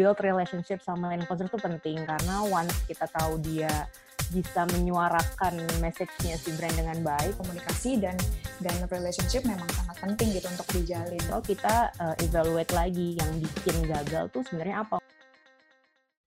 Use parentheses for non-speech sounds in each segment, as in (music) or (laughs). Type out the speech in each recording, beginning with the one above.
build relationship sama influencer itu penting karena once kita tahu dia bisa menyuarakan message-nya si brand dengan baik komunikasi dan dan relationship memang sangat penting gitu untuk dijalin. So kita uh, evaluate lagi yang bikin gagal tuh sebenarnya apa.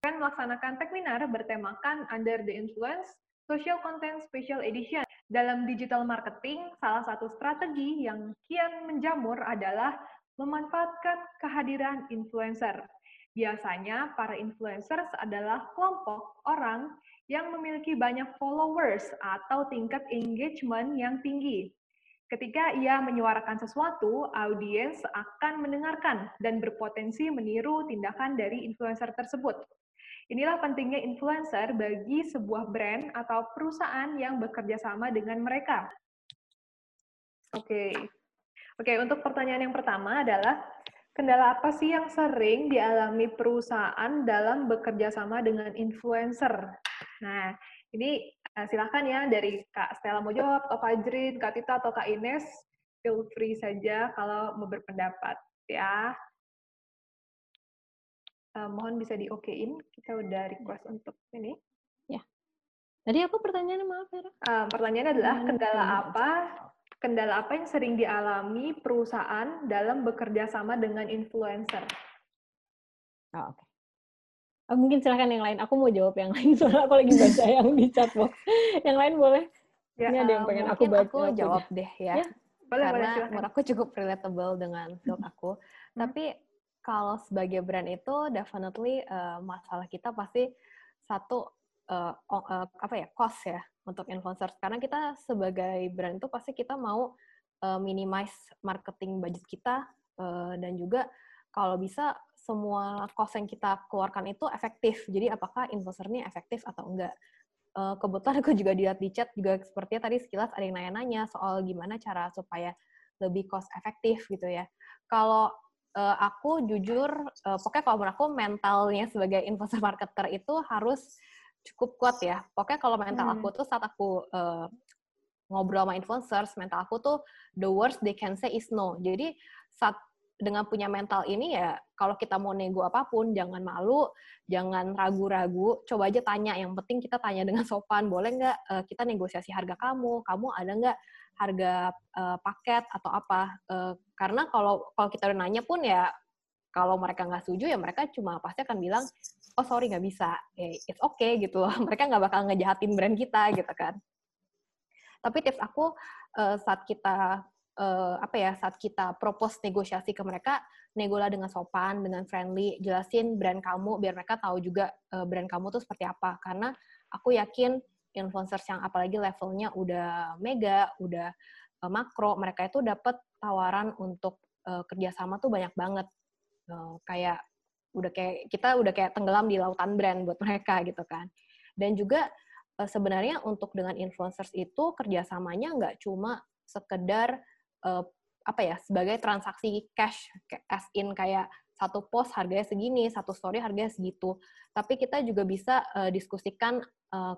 Kan melaksanakan webinar bertemakan Under the Influence Social Content Special Edition. Dalam digital marketing, salah satu strategi yang kian menjamur adalah memanfaatkan kehadiran influencer. Biasanya, para influencers adalah kelompok orang yang memiliki banyak followers atau tingkat engagement yang tinggi. Ketika ia menyuarakan sesuatu, audiens akan mendengarkan dan berpotensi meniru tindakan dari influencer tersebut. Inilah pentingnya influencer bagi sebuah brand atau perusahaan yang bekerja sama dengan mereka. Oke. Okay. Oke, okay, untuk pertanyaan yang pertama adalah kendala apa sih yang sering dialami perusahaan dalam bekerja sama dengan influencer? Nah, ini uh, silakan ya dari Kak Stella mau jawab, Kak Fajrin, Kak Tita, atau Kak Ines, feel free saja kalau mau berpendapat ya. Uh, mohon bisa di okein, kita udah request untuk ini. Ya. Tadi apa pertanyaannya maaf Vera? Uh, pertanyaannya adalah kendala apa kendala apa yang sering dialami perusahaan dalam bekerja sama dengan influencer? Oh, Oke. Okay. Oh, mungkin silahkan yang lain. Aku mau jawab yang lain (laughs) soalnya aku lagi baca yang di chatbox. Yang lain boleh? Ya, Ini ada yang pengen aku baca. Aku jawab deh ya. ya? Boleh, Karena boleh, menurut aku cukup relatable dengan field aku. Hmm. Tapi kalau sebagai brand itu definitely uh, masalah kita pasti satu uh, uh, apa ya cost ya untuk influencers karena kita sebagai brand itu pasti kita mau uh, minimize marketing budget kita uh, dan juga kalau bisa semua cost yang kita keluarkan itu efektif. Jadi apakah influencer ini efektif atau enggak? Uh, kebetulan aku juga dilihat di chat juga sepertinya tadi sekilas ada yang nanya-nanya soal gimana cara supaya lebih cost efektif gitu ya. Kalau uh, aku jujur, uh, pokoknya kalau menurut aku mentalnya sebagai influencer marketer itu harus cukup kuat ya. Pokoknya kalau mental hmm. aku tuh saat aku uh, ngobrol sama influencers, mental aku tuh the worst they can say is no. Jadi saat dengan punya mental ini ya kalau kita mau nego apa pun jangan malu, jangan ragu-ragu, coba aja tanya. Yang penting kita tanya dengan sopan, boleh nggak uh, kita negosiasi harga kamu? Kamu ada nggak harga uh, paket atau apa? Uh, karena kalau kalau kita udah nanya pun ya kalau mereka nggak setuju ya mereka cuma pasti akan bilang oh sorry nggak bisa, eh, it's okay gitu loh. (laughs) Mereka nggak bakal ngejahatin brand kita gitu kan. Tapi tips aku uh, saat kita uh, apa ya saat kita propose negosiasi ke mereka, negolah dengan sopan, dengan friendly, jelasin brand kamu biar mereka tahu juga uh, brand kamu tuh seperti apa. Karena aku yakin influencers yang apalagi levelnya udah mega, udah makro, mereka itu dapat tawaran untuk kerjasama tuh banyak banget. Uh, kayak udah kayak kita udah kayak tenggelam di lautan brand buat mereka gitu kan. Dan juga uh, sebenarnya untuk dengan influencers itu kerjasamanya nggak cuma sekedar uh, apa ya sebagai transaksi cash as in kayak satu post harganya segini, satu story harganya segitu. Tapi kita juga bisa diskusikan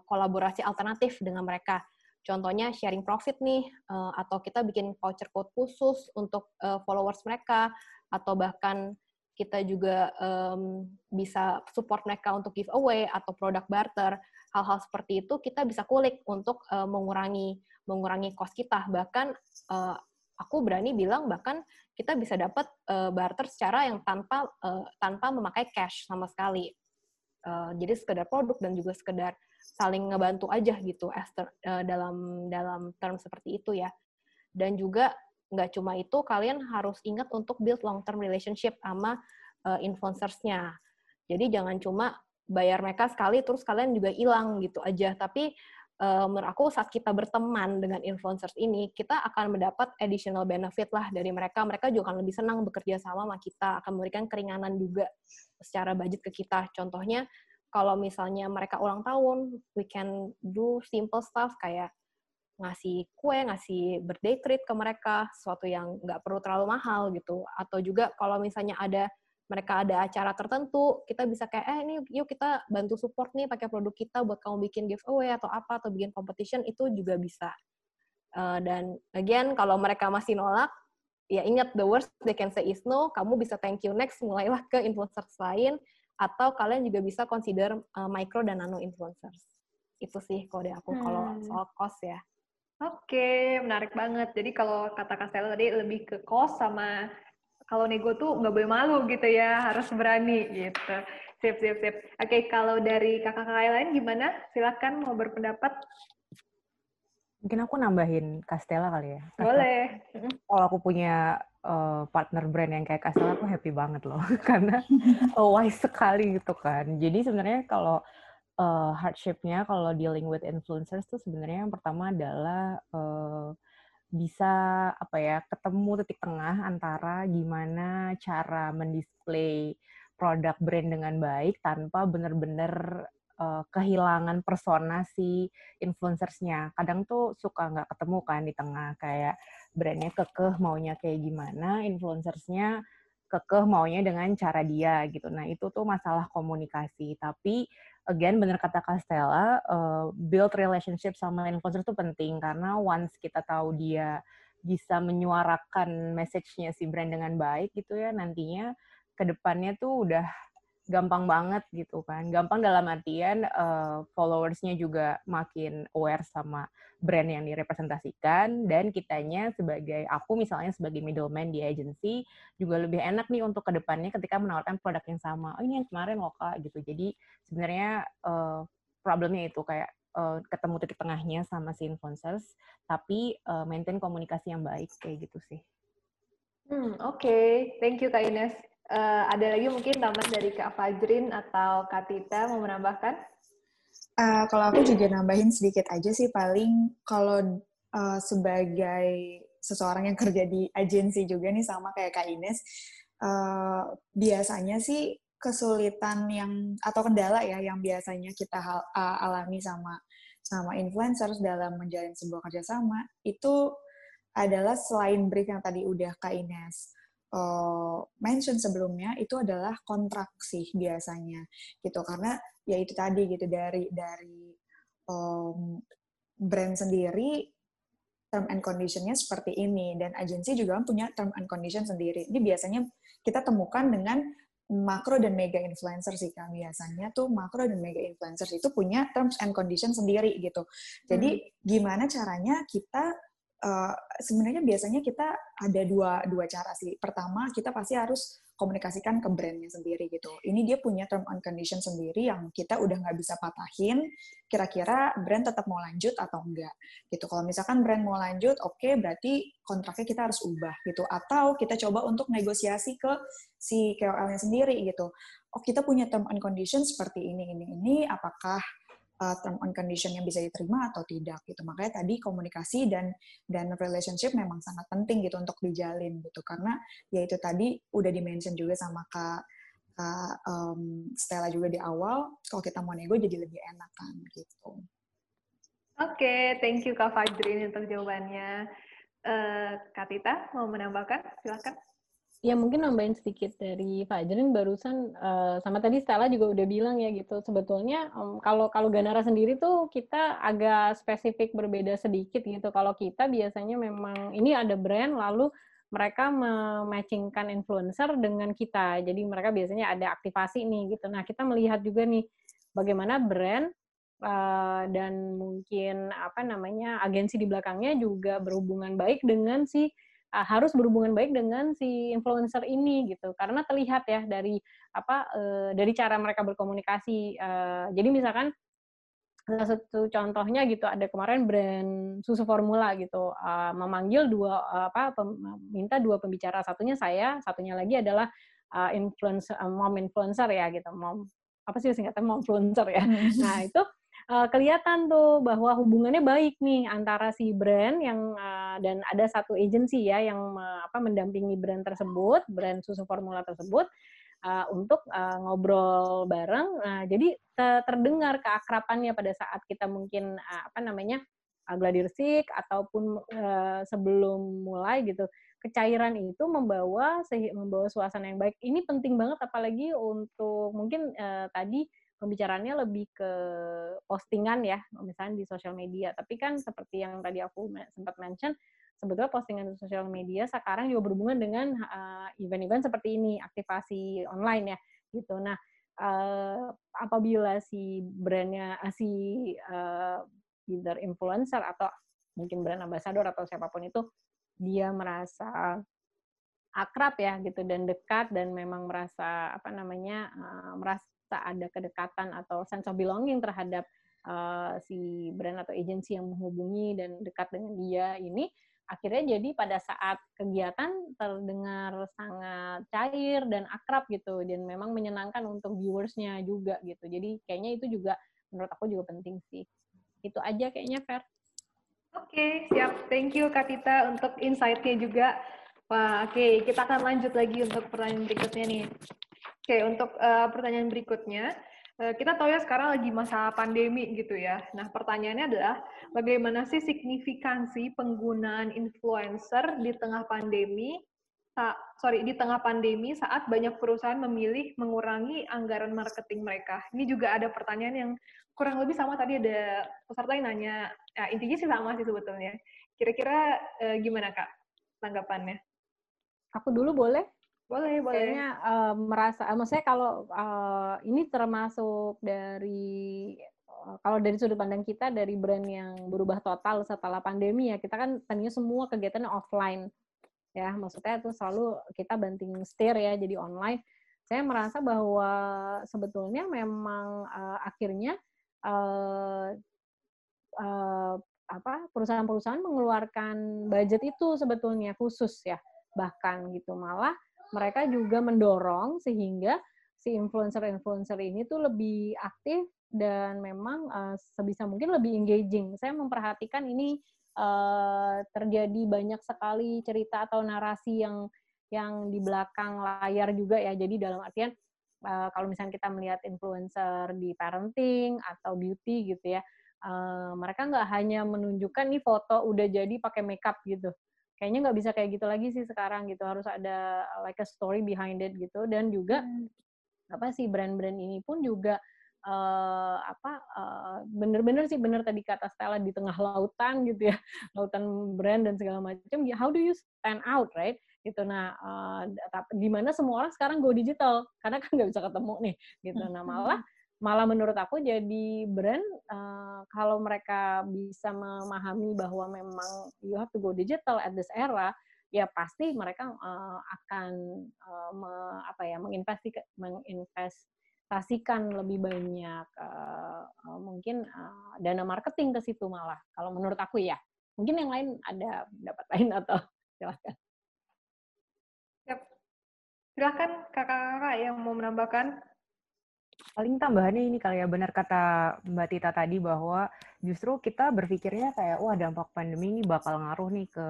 kolaborasi alternatif dengan mereka. Contohnya sharing profit nih, atau kita bikin voucher code khusus untuk followers mereka, atau bahkan kita juga um, bisa support mereka untuk giveaway atau produk barter hal-hal seperti itu kita bisa kulik untuk uh, mengurangi mengurangi cost kita. Bahkan uh, aku berani bilang bahkan kita bisa dapat uh, barter secara yang tanpa uh, tanpa memakai cash sama sekali. Uh, jadi sekedar produk dan juga sekedar saling ngebantu aja gitu Esther, uh, dalam dalam term seperti itu ya. Dan juga nggak cuma itu kalian harus ingat untuk build long term relationship sama uh, influencersnya. Jadi jangan cuma bayar mereka sekali terus kalian juga hilang gitu aja. Tapi uh, menurut aku saat kita berteman dengan influencers ini kita akan mendapat additional benefit lah dari mereka. Mereka juga akan lebih senang bekerja sama sama kita akan memberikan keringanan juga secara budget ke kita. Contohnya kalau misalnya mereka ulang tahun we can do simple stuff kayak ngasih kue, ngasih birthday treat ke mereka, sesuatu yang nggak perlu terlalu mahal gitu. Atau juga kalau misalnya ada mereka ada acara tertentu, kita bisa kayak, eh ini yuk kita bantu support nih pakai produk kita buat kamu bikin giveaway atau apa, atau bikin competition, itu juga bisa. Uh, dan again, kalau mereka masih nolak, ya ingat the worst they can say is no, kamu bisa thank you next, mulailah ke influencers lain, atau kalian juga bisa consider uh, micro dan nano influencers. Itu sih kode aku hmm. kalau soal cost ya. Oke, menarik banget. Jadi kalau kata Castella tadi lebih ke cost sama kalau nego tuh nggak boleh malu gitu ya, harus berani gitu. Sip, sip, sip. Oke, kalau dari kakak-kakak lain gimana? Silakan mau berpendapat. Mungkin aku nambahin Castella kali ya. Castella. Boleh. Kalau aku punya uh, partner brand yang kayak Castella, aku happy banget loh. (laughs) Karena wise sekali gitu kan. Jadi sebenarnya kalau uh, hardship-nya kalau dealing with influencers tuh sebenarnya yang pertama adalah uh, bisa apa ya ketemu titik tengah antara gimana cara mendisplay produk brand dengan baik tanpa benar-benar uh, kehilangan persona si influencersnya. Kadang tuh suka nggak ketemu kan di tengah kayak brandnya kekeh maunya kayak gimana, influencersnya kekeh maunya dengan cara dia gitu. Nah itu tuh masalah komunikasi. Tapi again benar kata Castella, uh, build relationship sama influencer itu penting karena once kita tahu dia bisa menyuarakan message-nya si brand dengan baik gitu ya nantinya ke depannya tuh udah gampang banget gitu kan. Gampang dalam artian uh, followersnya juga makin aware sama brand yang direpresentasikan dan kitanya sebagai aku misalnya sebagai middleman di agency juga lebih enak nih untuk ke depannya ketika menawarkan produk yang sama. Oh ini yang kemarin loh kak gitu. Jadi sebenarnya uh, problemnya itu kayak uh, ketemu titik tengahnya sama si influencers, tapi uh, maintain komunikasi yang baik kayak gitu sih. Hmm, Oke, okay. thank you Kak Ines. Uh, ada lagi mungkin tambahan dari Kak Fajrin atau Kak Tita mau menambahkan? Uh, kalau aku juga nambahin sedikit aja sih paling kalau uh, sebagai seseorang yang kerja di agensi juga nih sama kayak Kak Ines, uh, biasanya sih kesulitan yang atau kendala ya yang biasanya kita hal, uh, alami sama sama influencers dalam menjalin sebuah kerjasama itu adalah selain brief yang tadi udah Kak Ines uh, mention sebelumnya itu adalah kontrak sih biasanya gitu. Karena ya itu tadi gitu dari dari um, brand sendiri term and conditionnya seperti ini. Dan agensi juga punya term and condition sendiri. Ini biasanya kita temukan dengan makro dan mega influencer sih kan biasanya tuh makro dan mega influencer itu punya terms and condition sendiri gitu. Jadi hmm. gimana caranya kita uh, sebenarnya biasanya kita ada dua dua cara sih. Pertama, kita pasti harus komunikasikan ke brandnya sendiri gitu. Ini dia punya term and condition sendiri yang kita udah nggak bisa patahin. Kira-kira brand tetap mau lanjut atau enggak gitu. Kalau misalkan brand mau lanjut, oke okay, berarti kontraknya kita harus ubah gitu. Atau kita coba untuk negosiasi ke si KOL-nya sendiri gitu. Oh kita punya term and condition seperti ini ini ini. Apakah uh, term and condition yang bisa diterima atau tidak gitu. Makanya tadi komunikasi dan dan relationship memang sangat penting gitu untuk dijalin gitu karena ya itu tadi udah dimention juga sama Kak Kak um, Stella juga di awal kalau kita mau nego jadi lebih enak kan gitu. Oke, okay, thank you Kak Fajrin untuk jawabannya. Uh, Kak mau menambahkan? Silakan. Ya mungkin nambahin sedikit dari Fajrin barusan uh, sama tadi Stella juga udah bilang ya gitu. Sebetulnya um, kalau kalau Ganara sendiri tuh kita agak spesifik berbeda sedikit gitu. Kalau kita biasanya memang ini ada brand lalu mereka mematchingkan influencer dengan kita. Jadi mereka biasanya ada aktivasi nih gitu. Nah, kita melihat juga nih bagaimana brand uh, dan mungkin apa namanya agensi di belakangnya juga berhubungan baik dengan si uh, harus berhubungan baik dengan si influencer ini gitu. Karena terlihat ya dari apa uh, dari cara mereka berkomunikasi. Uh, jadi misalkan salah satu contohnya gitu ada kemarin brand susu formula gitu. Uh, memanggil dua uh, apa pem, minta dua pembicara. Satunya saya satunya lagi adalah uh, influencer uh, mom influencer ya gitu. Mom apa sih singkatnya? Mom influencer ya. Hmm. nah itu uh, kelihatan tuh bahwa hubungannya baik nih antara si brand yang uh, dan ada satu agensi ya yang uh, apa mendampingi brand tersebut, brand susu formula tersebut uh, untuk uh, ngobrol bareng. Nah, jadi terdengar keakrapannya pada saat kita mungkin uh, apa namanya uh, gladiresik ataupun uh, sebelum mulai gitu kecairan itu membawa membawa suasana yang baik. Ini penting banget apalagi untuk mungkin uh, tadi pembicaraannya lebih ke postingan ya, misalnya di sosial media. Tapi kan seperti yang tadi aku sempat mention, sebetulnya postingan di sosial media sekarang juga berhubungan dengan event-event uh, seperti ini, aktivasi online ya, gitu. Nah, uh, apabila si brandnya si uh, either influencer atau mungkin brand ambassador atau siapa pun itu dia merasa akrab ya gitu dan dekat dan memang merasa apa namanya uh, merasa ada kedekatan atau sense of belonging terhadap uh, si brand atau agensi yang menghubungi dan dekat dengan dia ini akhirnya jadi pada saat kegiatan terdengar sangat cair dan akrab gitu dan memang menyenangkan untuk viewersnya juga gitu jadi kayaknya itu juga menurut aku juga penting sih itu aja kayaknya Fer oke okay, siap thank you Kak Tita untuk insight-nya juga Wah, oke, okay. kita akan lanjut lagi untuk pertanyaan berikutnya nih. Oke, untuk uh, pertanyaan berikutnya, uh, kita tahu ya sekarang lagi masa pandemi gitu ya. Nah, pertanyaannya adalah bagaimana sih signifikansi penggunaan influencer di tengah pandemi? sorry, di tengah pandemi saat banyak perusahaan memilih mengurangi anggaran marketing mereka. Ini juga ada pertanyaan yang kurang lebih sama tadi ada peserta yang nanya. Ya, intinya sih sama sih sebetulnya. Kira-kira uh, gimana kak tanggapannya? Aku dulu boleh? Boleh, boleh. Kayaknya uh, merasa, uh, maksudnya kalau uh, ini termasuk dari kalau dari sudut pandang kita dari brand yang berubah total setelah pandemi ya kita kan tadinya semua kegiatannya offline. Ya maksudnya itu selalu kita banting setir ya jadi online. Saya merasa bahwa sebetulnya memang uh, akhirnya uh, uh, apa perusahaan-perusahaan mengeluarkan budget itu sebetulnya khusus ya bahkan gitu. Malah mereka juga mendorong sehingga si influencer-influencer ini tuh lebih aktif dan memang uh, sebisa mungkin lebih engaging. Saya memperhatikan ini uh, terjadi banyak sekali cerita atau narasi yang yang di belakang layar juga ya. Jadi dalam artian uh, kalau misalnya kita melihat influencer di parenting atau beauty gitu ya, uh, mereka nggak hanya menunjukkan nih foto udah jadi pakai makeup gitu kayaknya nggak bisa kayak gitu lagi sih sekarang gitu. Harus ada like a story behind it gitu. Dan juga hmm. apa sih brand-brand ini pun juga uh, apa uh, bener-bener sih bener tadi kata Stella di tengah lautan gitu ya. (laughs) Lautan brand dan segala macam ya how do you stand out right? Gitu. Nah uh, di mana semua orang sekarang go digital? Karena kan nggak bisa ketemu nih gitu. Nah malah malah menurut aku jadi brand uh, kalau mereka bisa memahami bahwa memang you have to go digital at this era ya pasti mereka uh, akan uh, me, apa ya menginvestasikan lebih banyak uh, mungkin uh, dana marketing ke situ malah kalau menurut aku ya. Mungkin yang lain ada pendapat lain atau (laughs) silakan silakan kakak-kakak yang mau menambahkan Paling tambahannya ini kali ya benar kata Mbak Tita tadi bahwa justru kita berpikirnya kayak wah dampak pandemi ini bakal ngaruh nih ke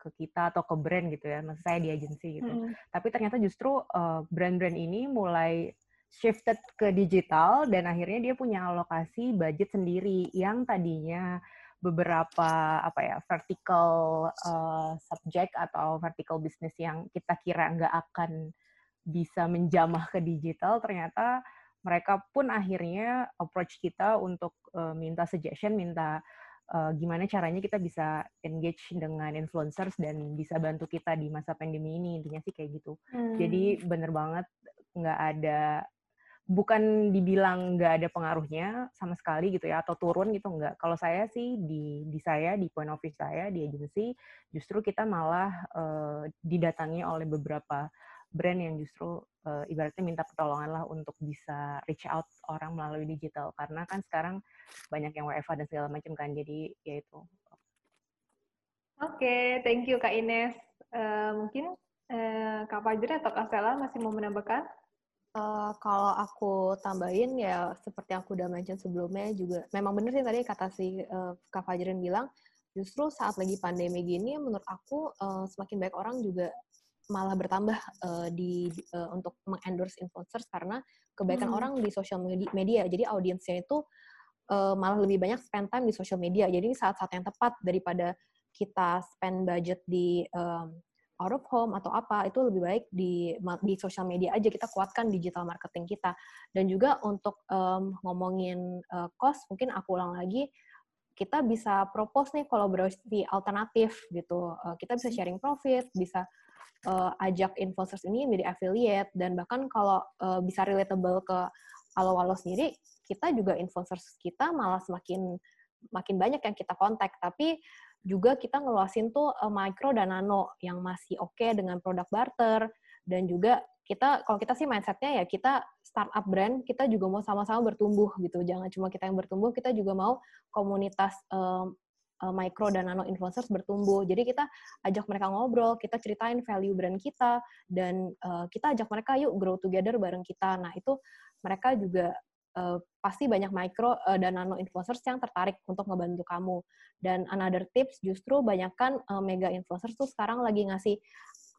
ke kita atau ke brand gitu ya, maksud saya di agensi gitu. Mm. Tapi ternyata justru uh, brand-brand ini mulai shifted ke digital dan akhirnya dia punya alokasi budget sendiri yang tadinya beberapa apa ya vertical uh, subject atau vertical business yang kita kira nggak akan bisa menjamah ke digital ternyata mereka pun akhirnya approach kita untuk uh, minta suggestion, minta uh, gimana caranya kita bisa engage dengan influencers dan bisa bantu kita di masa pandemi ini intinya sih kayak gitu. Hmm. Jadi bener banget nggak ada bukan dibilang nggak ada pengaruhnya sama sekali gitu ya atau turun gitu nggak. Kalau saya sih di di saya di point of view saya di agensi justru kita malah uh, didatangi oleh beberapa brand yang justru uh, ibaratnya minta pertolongan lah untuk bisa reach out orang melalui digital karena kan sekarang banyak yang WFA dan segala macam kan jadi ya itu. Oke, okay, thank you Kak Ines. Uh, mungkin uh, Kak Fajri atau Kak Stella masih mau menambahkan? Uh, kalau aku tambahin ya seperti aku udah mention sebelumnya juga memang bener sih tadi kata si uh, Kak Fajrin bilang justru saat lagi pandemi gini menurut aku uh, semakin banyak orang juga malah bertambah uh, di uh, untuk mengendorse influencers karena kebaikan hmm. orang di sosial media. Jadi audiensnya itu uh, malah lebih banyak spend time di sosial media. Jadi saat-saat yang tepat daripada kita spend budget di um, out of home atau apa itu lebih baik di di sosial media aja kita kuatkan digital marketing kita dan juga untuk um, ngomongin uh, cost mungkin aku ulang lagi kita bisa propose nih kolaborasi alternatif gitu. Uh, kita bisa sharing profit, bisa uh, ajak influencers ini menjadi affiliate dan bahkan kalau uh, bisa relatable ke Halo-Halo sendiri, kita juga influencers kita malah semakin makin banyak yang kita kontak, tapi juga kita ngeluasin tuh uh, micro dan nano yang masih oke okay dengan produk barter. Dan juga kita kalau kita sih mindsetnya ya kita startup brand kita juga mau sama-sama bertumbuh gitu. Jangan cuma kita yang bertumbuh kita juga mau komunitas um, uh, micro dan nano influencers bertumbuh jadi kita ajak mereka ngobrol kita ceritain value brand kita dan uh, kita ajak mereka yuk grow together bareng kita nah itu mereka juga uh, pasti banyak micro uh, dan nano influencers yang tertarik untuk ngebantu kamu dan another tips justru banyakkan uh, mega influencers tuh sekarang lagi ngasih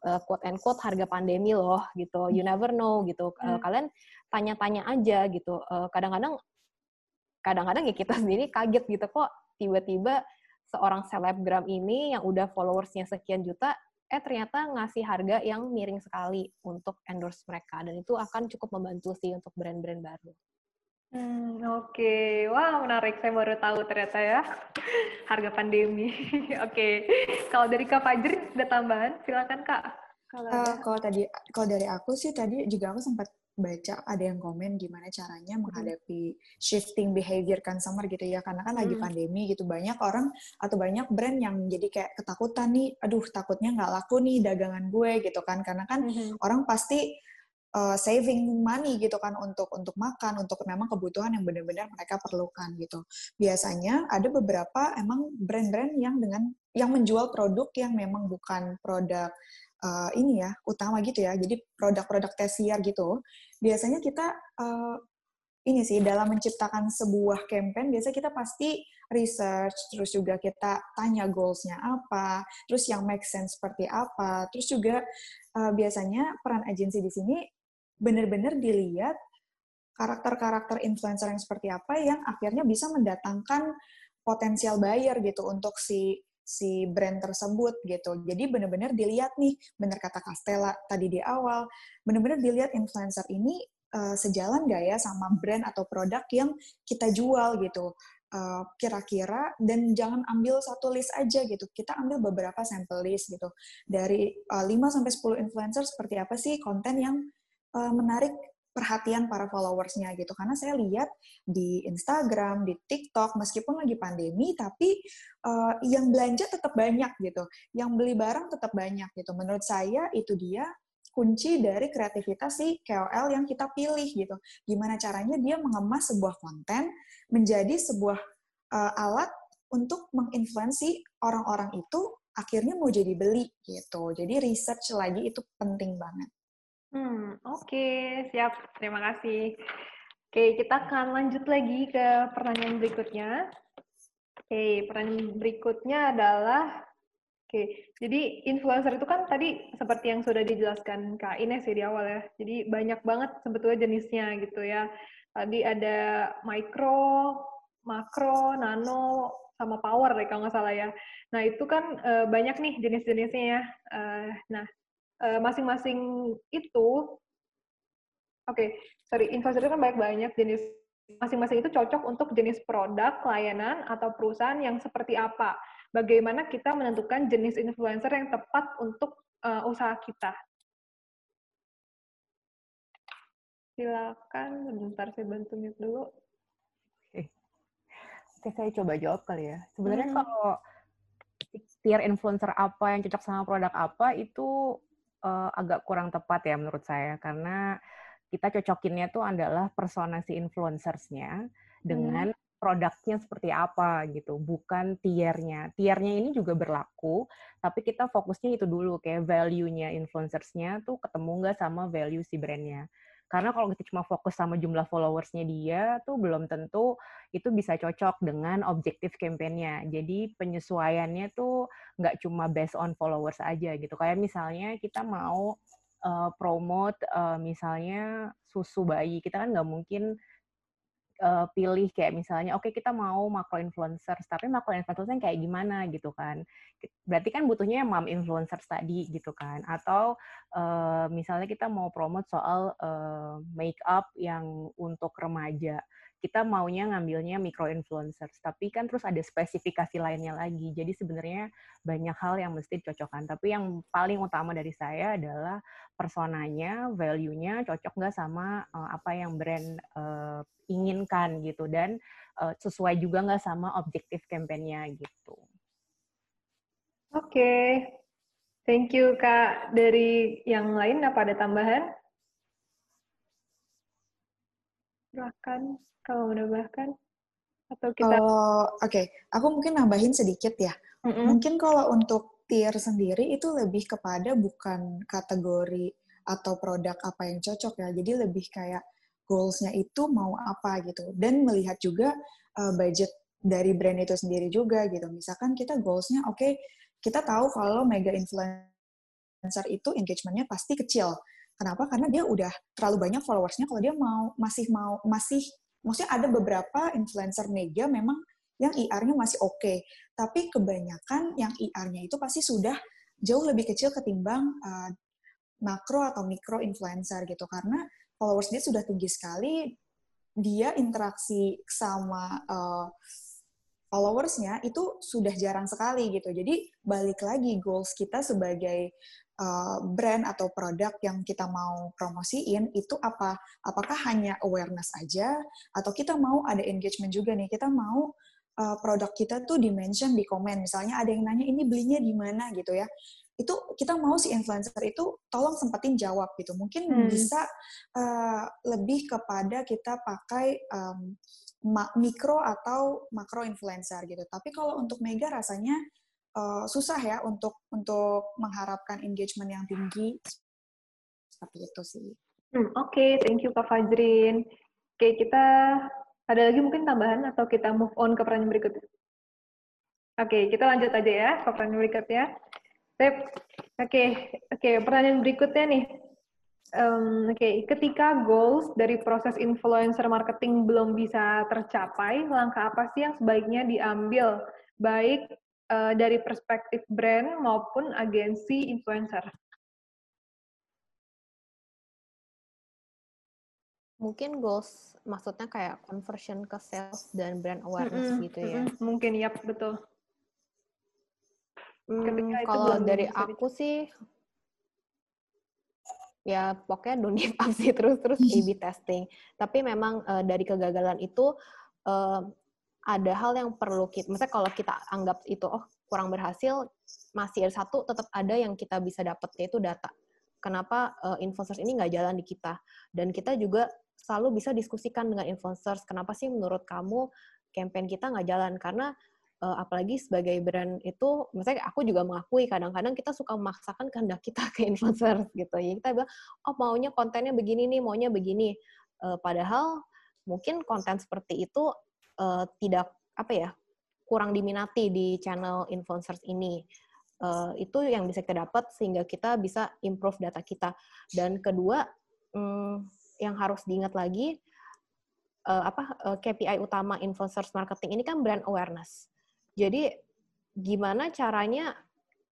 uh, quote and quote harga pandemi loh gitu. You never know gitu. Uh, kalian tanya-tanya aja gitu. kadang-kadang kadang-kadang ya kita (laughs) sendiri kaget gitu kok tiba-tiba seorang selebgram ini yang udah followersnya sekian juta eh ternyata ngasih harga yang miring sekali untuk endorse mereka dan itu akan cukup membantu sih untuk brand-brand baru. Hmm, oke. Okay. Wah, menarik. Saya baru tahu ternyata ya. (laughs) Harga pandemi. (laughs) oke. Okay. Kalau dari Kak Fajri ada tambahan? Silakan Kak. Kalau uh, kalau tadi kalau dari aku sih tadi juga aku sempat baca ada yang komen gimana caranya hmm. menghadapi shifting behavior consumer gitu ya karena kan lagi hmm. pandemi gitu banyak orang atau banyak brand yang jadi kayak ketakutan nih aduh takutnya nggak laku nih dagangan gue gitu kan karena kan hmm. orang pasti uh, saving money gitu kan untuk untuk makan untuk memang kebutuhan yang benar-benar mereka perlukan gitu biasanya ada beberapa emang brand-brand yang dengan yang menjual produk yang memang bukan produk uh, ini ya utama gitu ya. Jadi produk-produk tersier gitu. Biasanya kita uh, ini sih dalam menciptakan sebuah campaign biasa kita pasti research terus juga kita tanya goalsnya apa terus yang make sense seperti apa. Terus juga uh, biasanya peran agensi di sini benar-benar dilihat karakter-karakter influencer yang seperti apa yang akhirnya bisa mendatangkan potensial buyer gitu untuk si si brand tersebut gitu. Jadi benar-benar dilihat nih, benar kata Castella tadi di awal, benar-benar dilihat influencer ini uh, sejalan gak ya sama brand atau produk yang kita jual gitu. kira kira-kira dan jangan ambil satu list aja gitu. Kita ambil beberapa sampel list gitu. Dari uh, 5 sampai 10 influencer seperti apa sih konten yang uh, menarik perhatian para followersnya gitu. Karena saya lihat di Instagram di TikTok meskipun lagi pandemi tapi uh, yang belanja tetap banyak gitu. Yang beli barang tetap banyak gitu. Menurut saya itu dia kunci dari kreativitas si KOL yang kita pilih gitu. Gimana caranya dia mengemas sebuah konten menjadi sebuah uh, alat untuk menginfluensi orang-orang itu akhirnya mau jadi beli gitu. Jadi research lagi itu penting banget Hmm, oke, siap. Terima kasih. Oke, kita akan lanjut lagi ke pertanyaan berikutnya. Oke, pertanyaan berikutnya adalah, oke, jadi influencer itu kan tadi seperti yang sudah dijelaskan Kak Ines ya di awal ya. Jadi banyak banget sebetulnya jenisnya gitu ya. Tadi ada micro, makro, nano, sama power deh kalau nggak salah ya. Nah itu kan uh, banyak nih jenis-jenisnya ya. Uh, nah Eh, masing-masing itu oke okay, sorry infrastruktur kan banyak banyak jenis. Masing-masing itu cocok untuk jenis produk layanan atau perusahaan yang seperti apa. Bagaimana kita menentukan jenis influencer yang tepat untuk uh, usaha kita. Silakan sebentar saya bantu mute dulu. Oke saya coba jawab kali ya. Sebenarnya hmm. kalau tier influencer apa yang cocok sama produk apa itu uh, agak kurang tepat ya menurut saya karena kita cocokinnya tuh adalah persona si influencersnya dengan hmm. produknya seperti apa gitu, bukan tiernya. Tiernya ini juga berlaku, tapi kita fokusnya itu dulu kayak value-nya influencersnya tuh ketemu nggak sama value si brandnya. Karena kalau kita cuma fokus sama jumlah followersnya dia, tuh belum tentu itu bisa cocok dengan objektif kampanyenya. Jadi penyesuaiannya tuh nggak cuma based on followers aja gitu. Kayak misalnya kita mau uh, promote uh, misalnya susu bayi, kita kan nggak mungkin uh, pilih kayak misalnya oke okay, kita mau makro influencers tapi makro influencers yang kayak gimana? gitu kan. Berarti kan butuhnya mom influencers tadi gitu kan. Atau uh, misalnya kita mau promote soal uh, make up yang untuk remaja kita maunya ngambilnya micro influencers, tapi kan terus ada spesifikasi lainnya lagi. Jadi sebenarnya banyak hal yang mesti dicocokkan. Tapi yang paling utama dari saya adalah personanya, value-nya cocok nggak sama uh, apa yang brand uh, inginkan gitu dan uh, sesuai juga nggak sama objektif kampanyenya gitu. Oke, okay. thank you Kak. Dari yang lain apa ada tambahan? Silahkan kalau menambahkan atau kita. Oh, oke, okay. aku mungkin nambahin sedikit ya. Mm -hmm. Mungkin kalau untuk tier sendiri itu lebih kepada bukan kategori atau produk apa yang cocok ya. Jadi lebih kayak goals-nya itu mau apa gitu. Dan melihat juga uh, budget dari brand itu sendiri juga gitu. Misalkan kita goals-nya oke, okay, kita tahu kalau mega influencer itu engagement-nya pasti kecil. Kenapa? Karena dia udah terlalu banyak followersnya. Kalau dia mau masih mau masih maksudnya ada beberapa influencer mega memang yang IR-nya masih oke, okay. tapi kebanyakan yang IR-nya itu pasti sudah jauh lebih kecil ketimbang uh, makro atau mikro influencer gitu karena followers dia sudah tinggi sekali dia interaksi sama uh, followersnya itu sudah jarang sekali gitu jadi balik lagi goals kita sebagai uh, brand atau produk yang kita mau promosiin itu apa apakah hanya awareness aja atau kita mau ada engagement juga nih kita mau uh, produk kita tuh dimention di komen misalnya ada yang nanya ini belinya di mana gitu ya itu kita mau si influencer itu tolong sempetin jawab gitu. Mungkin hmm. bisa uh, lebih kepada kita pakai um, mikro atau makro influencer gitu. Tapi kalau untuk mega rasanya uh, susah ya untuk untuk mengharapkan engagement yang tinggi seperti itu sih. Hmm, Oke, okay. thank you Kak Fajrin. Oke, okay, kita ada lagi mungkin tambahan atau kita move on ke pertanyaan berikutnya? Oke, okay, kita lanjut aja ya ke pertanyaan berikutnya. Oke, okay. oke. Okay. Pertanyaan berikutnya nih. Um, oke, okay. ketika goals dari proses influencer marketing belum bisa tercapai, langkah apa sih yang sebaiknya diambil, baik uh, dari perspektif brand maupun agensi influencer? Mungkin goals maksudnya kayak conversion ke sales dan brand awareness mm -hmm. gitu ya. Mm -hmm. Mungkin ya, betul. Hmm, kalau dari aku sih ya pokoknya don't (laughs) give up sih terus terus (laughs) A/B testing. Tapi memang uh, dari kegagalan itu uh, ada hal yang perlu kita, misalnya kalau kita anggap itu oh kurang berhasil, masih ada satu tetap ada yang kita bisa dapat yaitu data. Kenapa uh, influencers ini nggak jalan di kita? Dan kita juga selalu bisa diskusikan dengan influencers. Kenapa sih menurut kamu campaign kita nggak jalan? Karena uh, apalagi sebagai brand itu, misalnya aku juga mengakui kadang-kadang kita suka memaksakan kehendak kita ke influencer gitu. Ya kita bilang, oh maunya kontennya begini nih, maunya begini. Uh, padahal mungkin konten seperti itu uh, tidak apa ya kurang diminati di channel influencers ini. Uh, itu yang bisa kita dapat sehingga kita bisa improve data kita. Dan kedua, um, yang harus diingat lagi uh, apa uh, KPI utama influencers marketing ini kan brand awareness. Jadi gimana caranya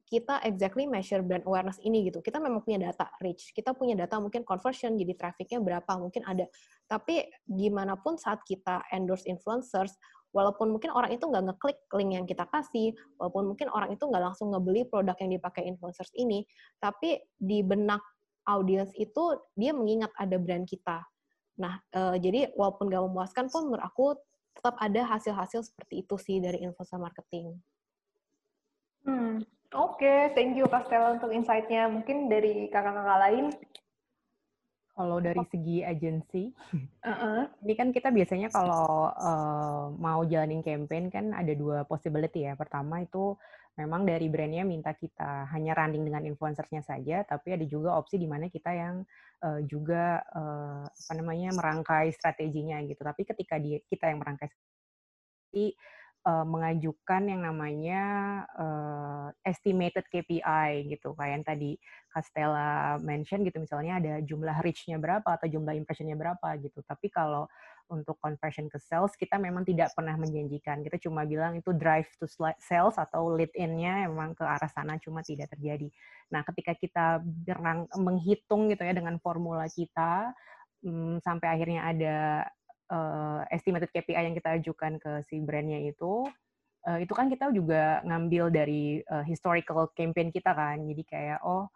kita exactly measure brand awareness ini gitu. Kita memang punya data reach, kita punya data mungkin conversion, jadi trafficnya berapa, mungkin ada. Tapi gimana pun saat kita endorse influencers, walaupun mungkin orang itu nggak ngeklik link yang kita kasih, walaupun mungkin orang itu nggak langsung ngebeli produk yang dipakai influencers ini, tapi di benak audience itu dia mengingat ada brand kita. Nah, uh, jadi walaupun nggak memuaskan pun menurut aku tetap ada hasil-hasil seperti itu sih dari influencer marketing. Hmm, oke, okay. thank you Castella untuk insight-nya. Mungkin dari kakak-kakak lain kalau dari segi agensi, uh-uh. ini kan kita biasanya kalau uh, mau jalanin campaign kan ada dua possibility ya. Pertama itu memang dari brandnya minta kita hanya running dengan influencersnya saja, tapi ada juga opsi di mana kita yang uh, juga uh, apa namanya merangkai strateginya gitu. Tapi ketika dia, kita yang merangkai strategi, uh, mengajukan yang namanya uh, estimated KPI gitu kayak yang tadi Castella mention gitu. Misalnya ada jumlah reach-nya berapa atau jumlah impression-nya berapa gitu. Tapi kalau untuk conversion ke sales kita memang tidak pernah menjanjikan. Kita cuma bilang itu drive to sales atau lead in-nya memang ke arah sana cuma tidak terjadi. Nah ketika kita berang, menghitung gitu ya dengan formula kita hmm, sampai akhirnya ada uh, estimated KPI yang kita ajukan ke si brandnya itu uh, itu kan kita juga ngambil dari uh, historical campaign kita kan. Jadi kayak oh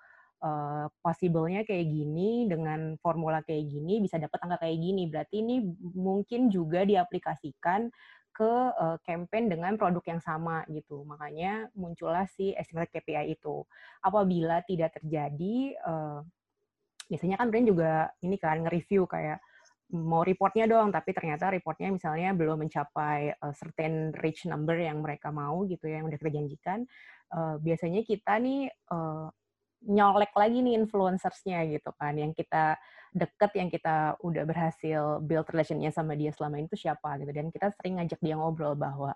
uh, possible-nya kayak gini dengan formula kayak gini bisa dapat angka kayak gini. Berarti ini mungkin juga diaplikasikan ke uh, campaign dengan produk yang sama gitu. Makanya muncullah si estimated KPI itu. Apabila tidak terjadi uh, biasanya kan brand juga ini kan nge-review kayak mau reportnya dong, tapi ternyata reportnya misalnya belum mencapai uh, certain reach number yang mereka mau gitu ya, yang udah kita janjikan, uh, biasanya kita nih uh, nyolek lagi nih influencersnya gitu kan, yang kita deket, yang kita udah berhasil build relationnya sama dia selama itu siapa gitu, dan kita sering ngajak dia ngobrol bahwa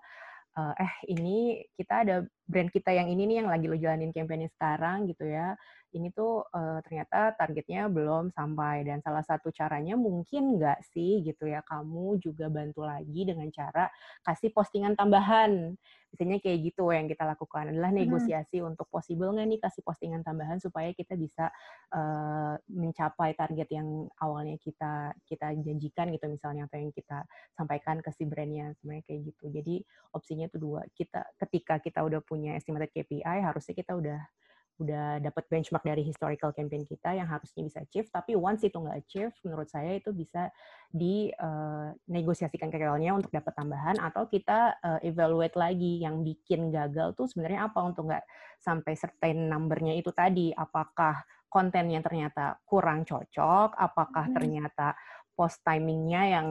uh, eh ini kita ada brand kita yang ini nih yang lagi lo jalanin campaign sekarang gitu ya ini tuh uh, ternyata targetnya belum sampai. Dan salah satu caranya mungkin nggak sih gitu ya kamu juga bantu lagi dengan cara kasih postingan tambahan. Biasanya kayak gitu yang kita lakukan. Adalah negosiasi hmm. untuk possible nggak nih kasih postingan tambahan supaya kita bisa uh, mencapai target yang awalnya kita kita janjikan gitu misalnya atau yang kita sampaikan ke si brandnya. Sebenarnya kayak gitu. Jadi opsinya itu dua. Kita ketika kita udah punya estimated KPI harusnya kita udah udah dapat benchmark dari historical campaign kita yang harusnya bisa achieve, tapi once itu nggak achieve, menurut saya itu bisa dinegosiasikan uh, ke untuk dapat tambahan atau kita uh, evaluate lagi yang bikin gagal tuh sebenarnya apa untuk nggak sampai certain numbernya itu tadi, apakah kontennya ternyata kurang cocok, apakah hmm. ternyata post timingnya yang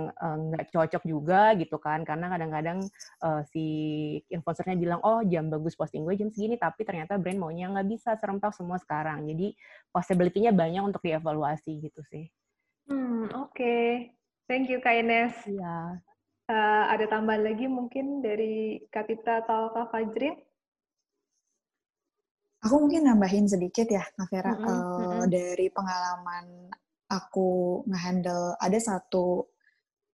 nggak uh, cocok juga gitu kan karena kadang-kadang uh, si influencernya bilang oh jam bagus posting gue jam segini tapi ternyata brand maunya nggak bisa serempak semua sekarang jadi possibility-nya banyak untuk dievaluasi gitu sih. Hmm oke okay. thank you Kak Ines. Iya. Uh, ada tambahan lagi mungkin dari Kak Tita atau Kak Fajrin? Aku mungkin nambahin sedikit ya, Kak Vera, mm -hmm. uh, mm -hmm. dari pengalaman aku ngehandle ada satu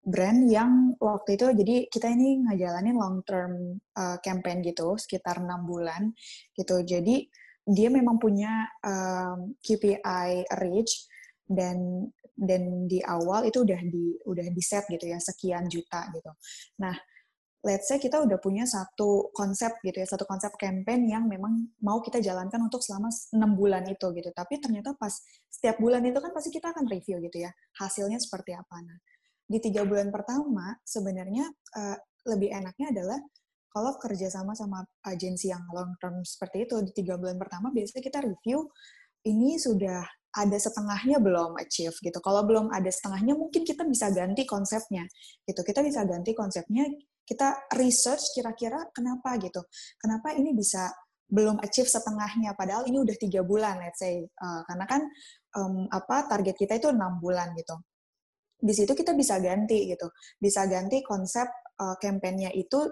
brand yang waktu itu jadi kita ini ngejalanin long term uh, campaign gitu sekitar enam bulan gitu jadi dia memang punya um, KPI reach dan dan di awal itu udah di udah di set gitu ya sekian juta gitu. Nah let's say kita udah punya satu konsep gitu ya, satu konsep campaign yang memang mau kita jalankan untuk selama enam bulan itu gitu. Tapi ternyata pas setiap bulan itu kan pasti kita akan review gitu ya, hasilnya seperti apa. Nah, di tiga bulan pertama sebenarnya uh, lebih enaknya adalah kalau kerjasama sama agensi yang long term seperti itu di tiga bulan pertama biasanya kita review ini sudah ada setengahnya belum achieve gitu. Kalau belum ada setengahnya mungkin kita bisa ganti konsepnya gitu. Kita bisa ganti konsepnya kita research kira-kira kenapa gitu. Kenapa ini bisa belum achieve setengahnya? Padahal ini udah tiga bulan let's say. Uh, karena kan um, apa target kita itu enam bulan gitu. Di situ kita bisa ganti gitu. Bisa ganti konsep uh, kampanyenya itu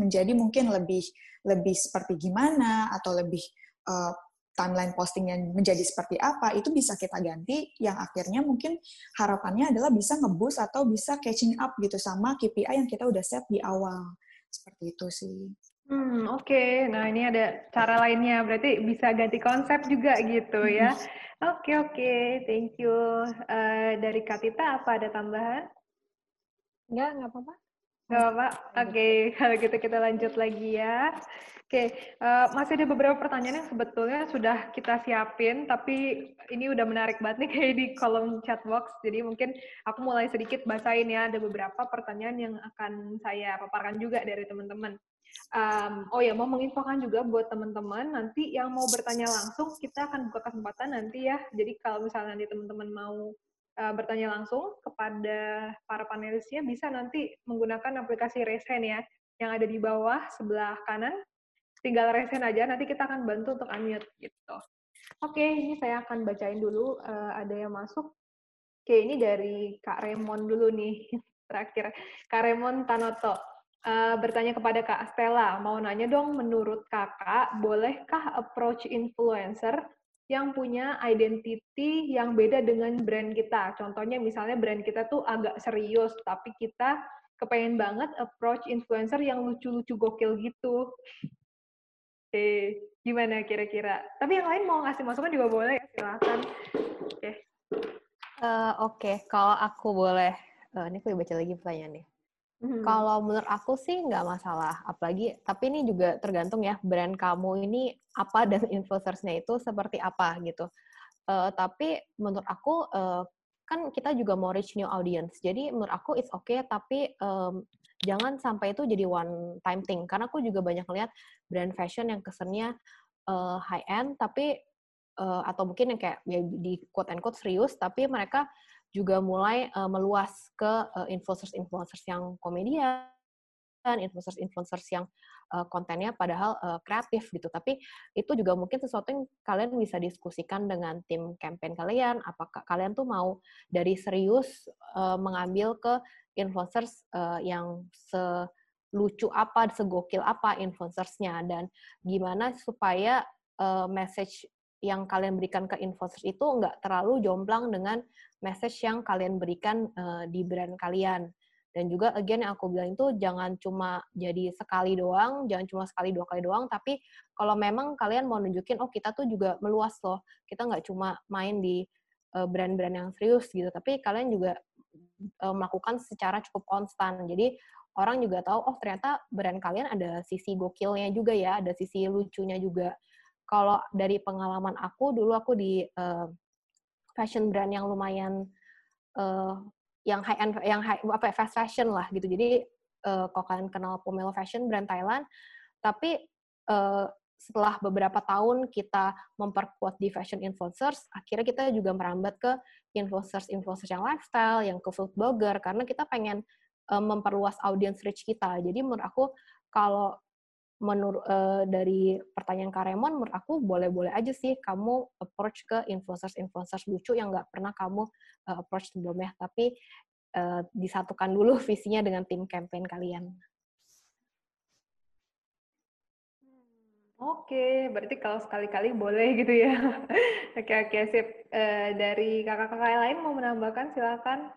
menjadi mungkin lebih lebih seperti gimana atau lebih uh, timeline postingnya menjadi seperti apa itu bisa kita ganti yang akhirnya mungkin harapannya adalah bisa ngebus atau bisa catching up gitu sama KPI yang kita udah set di awal seperti itu sih. Hmm oke, okay. nah ini ada cara lainnya berarti bisa ganti konsep juga gitu ya. Oke okay, oke, okay. thank you. Uh, dari Katita apa ada tambahan? Enggak, nggak apa-apa. Apa-apa. Oke, okay. (laughs) kalau gitu kita lanjut lagi ya. Oke, uh, masih ada beberapa pertanyaan yang sebetulnya sudah kita siapin, tapi ini udah menarik banget nih (laughs) kayak di kolom chat box. Jadi mungkin aku mulai sedikit bacain ya, ada beberapa pertanyaan yang akan saya paparkan juga dari teman-teman. Um, oh ya, mau menginfokan juga buat teman-teman, nanti yang mau bertanya langsung, kita akan buka kesempatan nanti ya. Jadi kalau misalnya nanti teman-teman mau uh, bertanya langsung kepada para panelisnya, bisa nanti menggunakan aplikasi Hand ya, yang ada di bawah sebelah kanan tinggal resen aja, nanti kita akan bantu untuk unmute gitu. Oke, ini saya akan bacain dulu, uh, ada yang masuk. Oke, ini dari Kak Remon dulu nih, (laughs) terakhir. Kak Remon Tanoto. Uh, bertanya kepada Kak Stella, mau nanya dong, menurut kakak, bolehkah approach influencer yang punya identity yang beda dengan brand kita? Contohnya misalnya brand kita tuh agak serius, tapi kita kepengen banget approach influencer yang lucu-lucu gokil gitu. Oke, gimana kira-kira? Tapi yang lain mau ngasih masukan juga boleh, silakan. Oke. Uh, Oke, okay. kalau aku boleh uh, ini aku baca lagi pertanyaannya. Hmm. Kalau menurut aku sih nggak masalah, apalagi tapi ini juga tergantung ya brand kamu ini apa dan (laughs) influencersnya itu seperti apa gitu. Uh, tapi menurut aku uh, kan kita juga mau reach new audience, jadi menurut aku it's okay tapi um, jangan sampai itu jadi one time thing karena aku juga banyak lihat brand fashion yang kesannya uh, high end tapi uh, atau mungkin yang kayak ya, di quote and quote serius tapi mereka juga mulai uh, meluas ke uh, influencers-influencers yang komedian, influencers-influencers yang uh, kontennya padahal uh, kreatif gitu. Tapi itu juga mungkin sesuatu yang kalian bisa diskusikan dengan tim campaign kalian. Apakah kalian tuh mau dari serius uh, mengambil ke influencers uh, yang selucu apa, segokil apa influencersnya dan gimana supaya uh, message yang kalian berikan ke influencers itu nggak terlalu jomplang dengan message yang kalian berikan uh, di brand kalian. Dan juga again yang aku bilang itu jangan cuma jadi sekali doang, jangan cuma sekali dua kali doang, tapi kalau memang kalian mau nunjukin, oh kita tuh juga meluas loh, kita nggak cuma main di uh, brand-brand yang serius gitu, tapi kalian juga uh, melakukan secara cukup konstan. Jadi orang juga tahu, oh ternyata brand kalian ada sisi gokilnya juga ya, ada sisi lucunya juga kalau dari pengalaman aku dulu aku di uh, fashion brand yang lumayan uh, yang high end yang high apa ya, fast fashion lah gitu jadi uh, kalau kalian kenal Pomelo Fashion brand Thailand tapi uh, setelah beberapa tahun kita memperkuat di fashion influencers, akhirnya kita juga merambat ke influencers-influencers yang lifestyle, yang ke food blogger, karena kita pengen uh, memperluas audience reach kita. Jadi menurut aku kalau menurut uh, dari pertanyaan Karemon, menurut aku boleh-boleh aja sih kamu approach ke influencers-influencers lucu yang nggak pernah kamu uh, approach sebelumnya, tapi uh, disatukan dulu (laughs) visinya dengan tim campaign kalian. Oke, berarti kalau sekali-kali boleh gitu ya. (laughs) oke, oke, sip. Uh, dari kakak-kakak lain mau menambahkan, silakan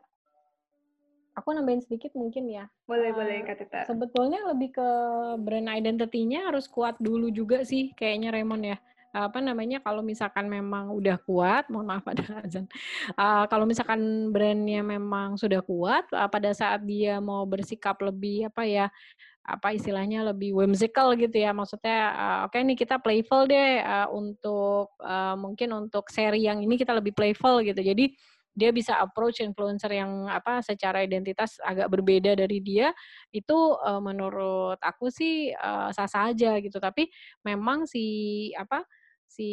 aku nambahin sedikit mungkin ya. Boleh, uh, boleh Kak Tita. Sebetulnya lebih ke brand identity-nya harus kuat dulu juga sih kayaknya Raymond ya. Apa namanya kalau misalkan memang udah kuat, mohon maaf ada azan. Uh, kalau misalkan brandnya memang sudah kuat, uh, pada saat dia mau bersikap lebih apa ya, apa istilahnya lebih whimsical gitu ya maksudnya uh, oke okay nih kita playful deh uh, untuk uh, mungkin untuk seri yang ini kita lebih playful gitu jadi dia bisa approach influencer yang apa secara identitas agak berbeda dari dia itu uh, menurut aku sih uh, sah-sah aja gitu. Tapi memang si apa si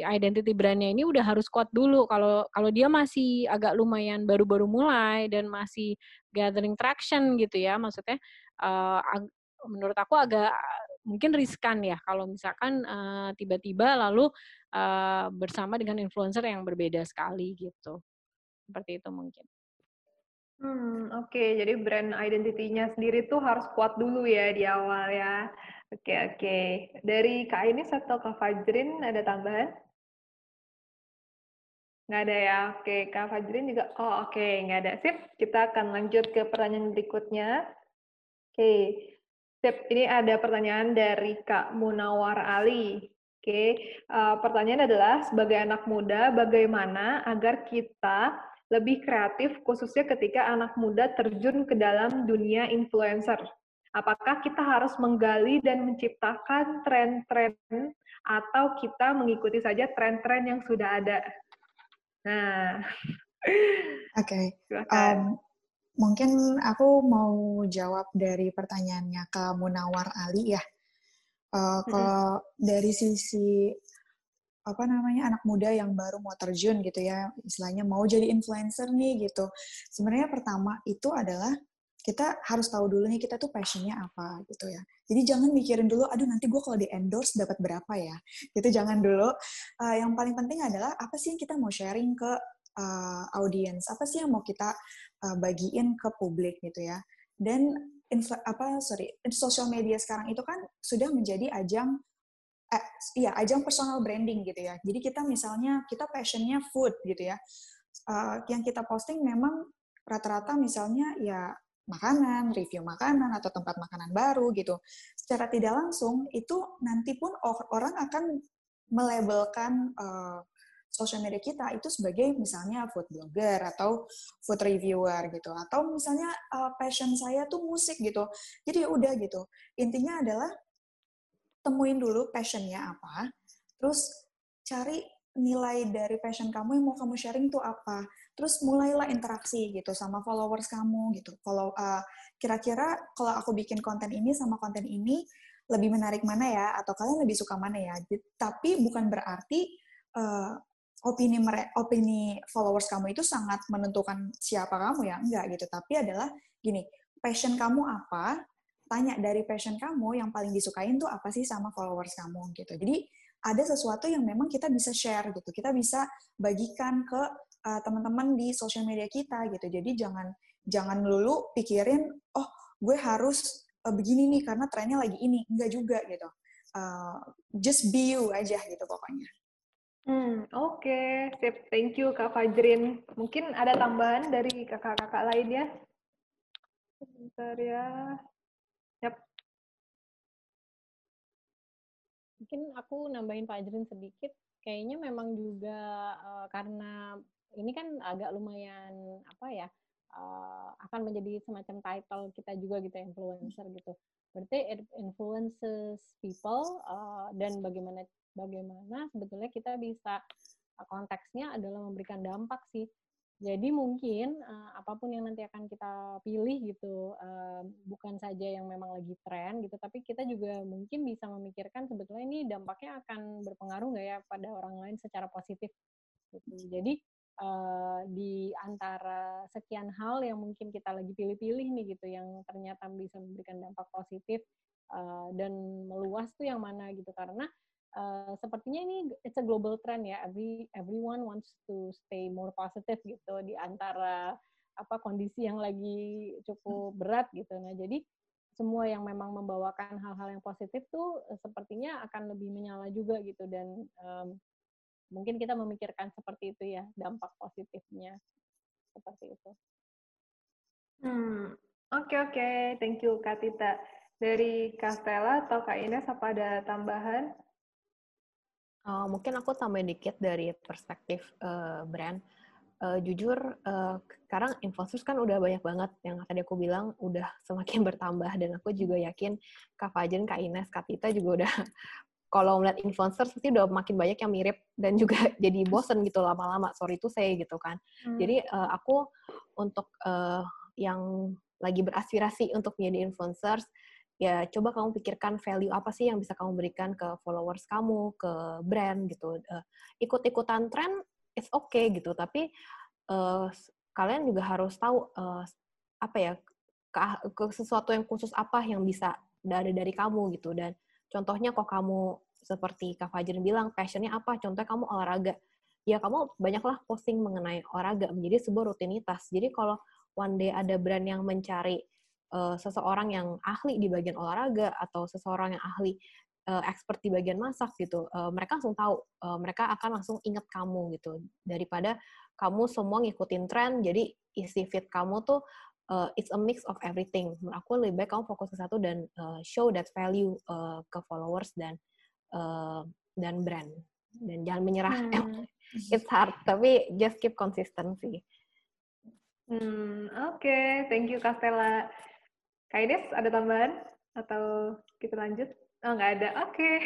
identity brandnya ini udah harus kuat dulu. Kalau kalau dia masih agak lumayan baru-baru mulai dan masih gathering traction gitu ya maksudnya uh, menurut aku agak mungkin riskan ya kalau misalkan tiba-tiba uh, lalu uh, bersama dengan influencer yang berbeda sekali gitu seperti itu mungkin. Hmm, oke. Okay. Jadi brand identity-nya sendiri tuh harus kuat dulu ya di awal ya. Oke, okay, oke. Okay. Dari Kak ini atau Kak Fajrin ada tambahan? Nggak ada ya? Oke, okay. Kak Fajrin juga? Oh, oke. Okay. Nggak ada. Sip. Kita akan lanjut ke pertanyaan berikutnya. Oke. Okay. Sip. Ini ada pertanyaan dari Kak Munawar Ali. Oke, okay. uh, pertanyaan adalah sebagai anak muda, bagaimana agar kita lebih kreatif khususnya ketika anak muda terjun ke dalam dunia influencer. Apakah kita harus menggali dan menciptakan tren-tren atau kita mengikuti saja tren-tren yang sudah ada? Nah, (laughs) oke. Okay. Um, mungkin aku mau jawab dari pertanyaannya ke Munawar Ali ya. Uh, kalau dari sisi apa namanya anak muda yang baru mau terjun gitu ya istilahnya mau jadi influencer nih gitu. Sebenarnya pertama itu adalah kita harus tahu dulu nih kita tuh passionnya apa gitu ya. Jadi jangan mikirin dulu aduh nanti gue kalau di endorse dapat berapa ya? Gitu jangan dulu. Uh, yang paling penting adalah apa sih yang kita mau sharing ke uh, audience? Apa sih yang mau kita uh, bagiin ke publik gitu ya? Dan apa sorry social media sekarang itu kan sudah menjadi ajang eh, iya ajang personal branding gitu ya. Jadi kita misalnya kita passionnya food gitu ya. Uh, yang kita posting memang rata-rata misalnya ya makanan, review makanan atau tempat makanan baru gitu. Secara tidak langsung itu nanti pun orang akan melabelkan uh, social media kita itu sebagai misalnya food blogger atau food reviewer gitu atau misalnya uh, passion saya tuh musik gitu jadi ya udah gitu intinya adalah temuin dulu passionnya apa terus cari nilai dari passion kamu yang mau kamu sharing tuh apa terus mulailah interaksi gitu sama followers kamu gitu. Follow uh, kira-kira kalau aku bikin konten ini sama konten ini lebih menarik mana ya atau kalian lebih suka mana ya? Tapi bukan berarti uh, opini mere opini followers kamu itu sangat menentukan siapa kamu ya enggak gitu. Tapi adalah gini passion kamu apa tanya dari passion kamu yang paling disukain tuh apa sih sama followers kamu gitu jadi ada sesuatu yang memang kita bisa share gitu kita bisa bagikan ke uh, teman-teman di sosial media kita gitu. Jadi jangan jangan lulu pikirin oh gue harus uh, begini nih karena trennya lagi ini. Enggak juga gitu. Uh, just be you aja gitu pokoknya. Hmm, oke, okay. sip. Thank you Kak Fajrin. Mungkin ada tambahan dari kakak-kakak lain ya? Sebentar ya. Mungkin aku nambahin Fajrin sedikit. Kayaknya memang juga uh, karena ini kan agak lumayan apa ya uh, akan menjadi semacam title kita juga gitu influencer gitu berarti it influences people uh, dan bagaimana bagaimana sebetulnya kita bisa konteksnya adalah memberikan dampak sih jadi mungkin uh, apa pun yang nanti akan kita pilih gitu uh, bukan saja yang memang lagi tren gitu tapi kita juga mungkin bisa memikirkan sebetulnya ini dampaknya akan berpengaruh nggak ya pada orang lain secara positif gitu. Jadi uh, di antara sekian hal yang mungkin kita lagi pilih-pilih nih gitu yang ternyata bisa memberikan dampak positif uh, dan meluas tuh yang mana gitu. Karena uh, sepertinya ini it's a global trend ya every everyone wants to stay more positive gitu di antara apa kondisi yang lagi cukup berat gitu nah jadi semua yang memang membawakan hal-hal yang positif tuh sepertinya akan lebih menyala juga gitu dan um, mungkin kita memikirkan seperti itu ya dampak positifnya seperti itu. Hmm, oke okay, oke, okay. thank you Kak Tita. Dari Kastela atau Kak Ines apa ada tambahan? Uh, mungkin aku tambahin dikit dari perspektif uh, brand. Uh, jujur, uh, sekarang influencers kan udah banyak banget yang tadi aku bilang udah (laughs) semakin bertambah dan aku juga yakin Kak Fajen, Kak Ines, Kak Tita juga udah (laughs) kalau melihat influencer pasti udah makin banyak yang mirip dan juga (laughs) jadi bosen gitu lama-lama sorry itu saya gitu kan hmm. jadi uh, aku untuk uh, yang lagi beraspirasi untuk menjadi influencers ya coba kamu pikirkan value apa sih yang bisa kamu berikan ke followers kamu ke brand gitu uh, ikut-ikutan tren it's okay gitu tapi uh, kalian juga harus tahu uh, apa ya ke, ke sesuatu yang khusus apa yang bisa dari dari kamu gitu dan Contohnya kok kamu seperti Kak Fajar bilang, passionnya apa? Contohnya kamu olahraga. Ya kamu banyaklah posting mengenai olahraga menjadi sebuah rutinitas. Jadi kalau one day ada brand yang mencari uh, seseorang yang ahli di bagian olahraga atau seseorang yang ahli uh, expert di bagian masak gitu, uh, mereka langsung tahu, uh, mereka akan langsung ingat kamu gitu daripada kamu semua ngikutin tren. Jadi isi feed kamu tuh uh, it's a mix of everything. Menurut aku lebih baik kamu fokus ke satu dan uh, show that value uh, ke followers dan uh, dan brand. Dan jangan menyerah. Hmm. (laughs) it's hard, tapi just keep consistency. Hmm, oke, okay. thank you Kaides ada tambahan atau kita lanjut? Oh, nggak ada. Oke. Okay.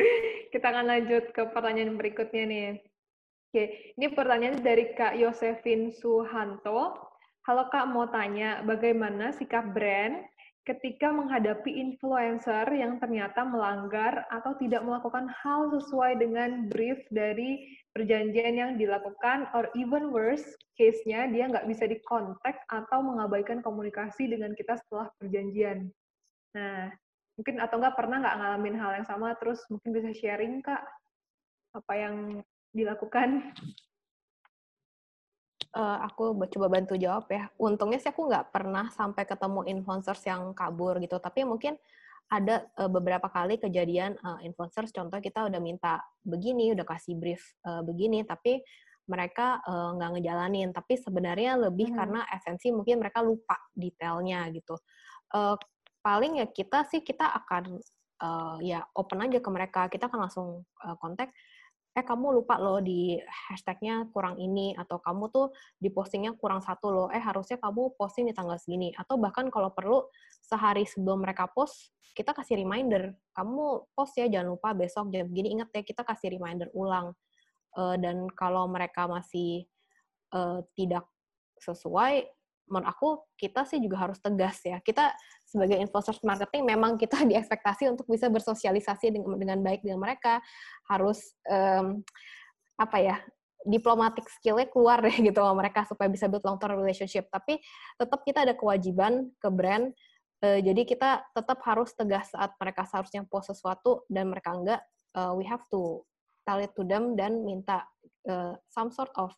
(laughs) kita akan lanjut ke pertanyaan berikutnya nih. Oke, okay. ini pertanyaan dari Kak Yosefin Suhanto. Halo Kak, mau tanya bagaimana sikap brand ketika menghadapi influencer yang ternyata melanggar atau tidak melakukan hal sesuai dengan brief dari perjanjian yang dilakukan, or even worse, case-nya dia nggak bisa dikontak atau mengabaikan komunikasi dengan kita setelah perjanjian. Nah, mungkin atau nggak pernah nggak ngalamin hal yang sama, terus mungkin bisa sharing Kak, apa yang dilakukan? Uh, aku coba bantu jawab ya. Untungnya sih aku nggak pernah sampai ketemu influencers yang kabur gitu. Tapi mungkin ada uh, beberapa kali kejadian uh, influencers, contoh kita udah minta begini, udah kasih brief uh, begini, tapi mereka nggak uh, ngejalanin. Tapi sebenarnya lebih hmm. karena esensi mungkin mereka lupa detailnya gitu. Uh, paling ya kita sih kita akan uh, ya open aja ke mereka. Kita akan langsung uh, kontak eh kamu lupa loh di hashtagnya kurang ini atau kamu tuh di postingnya kurang satu loh. Eh harusnya kamu posting di tanggal segini. Atau bahkan kalau perlu sehari sebelum mereka post kita kasih reminder kamu post ya jangan lupa besok jam begini ingat ya kita kasih reminder ulang. Uh, dan kalau mereka masih uh, tidak sesuai menurut aku kita sih juga harus tegas ya. Kita sebagai influencer marketing memang kita (laughs) diekspektasi untuk bisa bersosialisasi dengan dengan baik dengan mereka, harus um, apa ya diplomatic skillnya keluar deh (laughs) gitu sama mereka supaya bisa build long term relationship. Tapi tetap kita ada kewajiban ke brand. Uh, jadi kita tetap harus tegas saat mereka seharusnya post sesuatu dan mereka enggak. Uh, we have to tell it to them dan minta uh, some sort of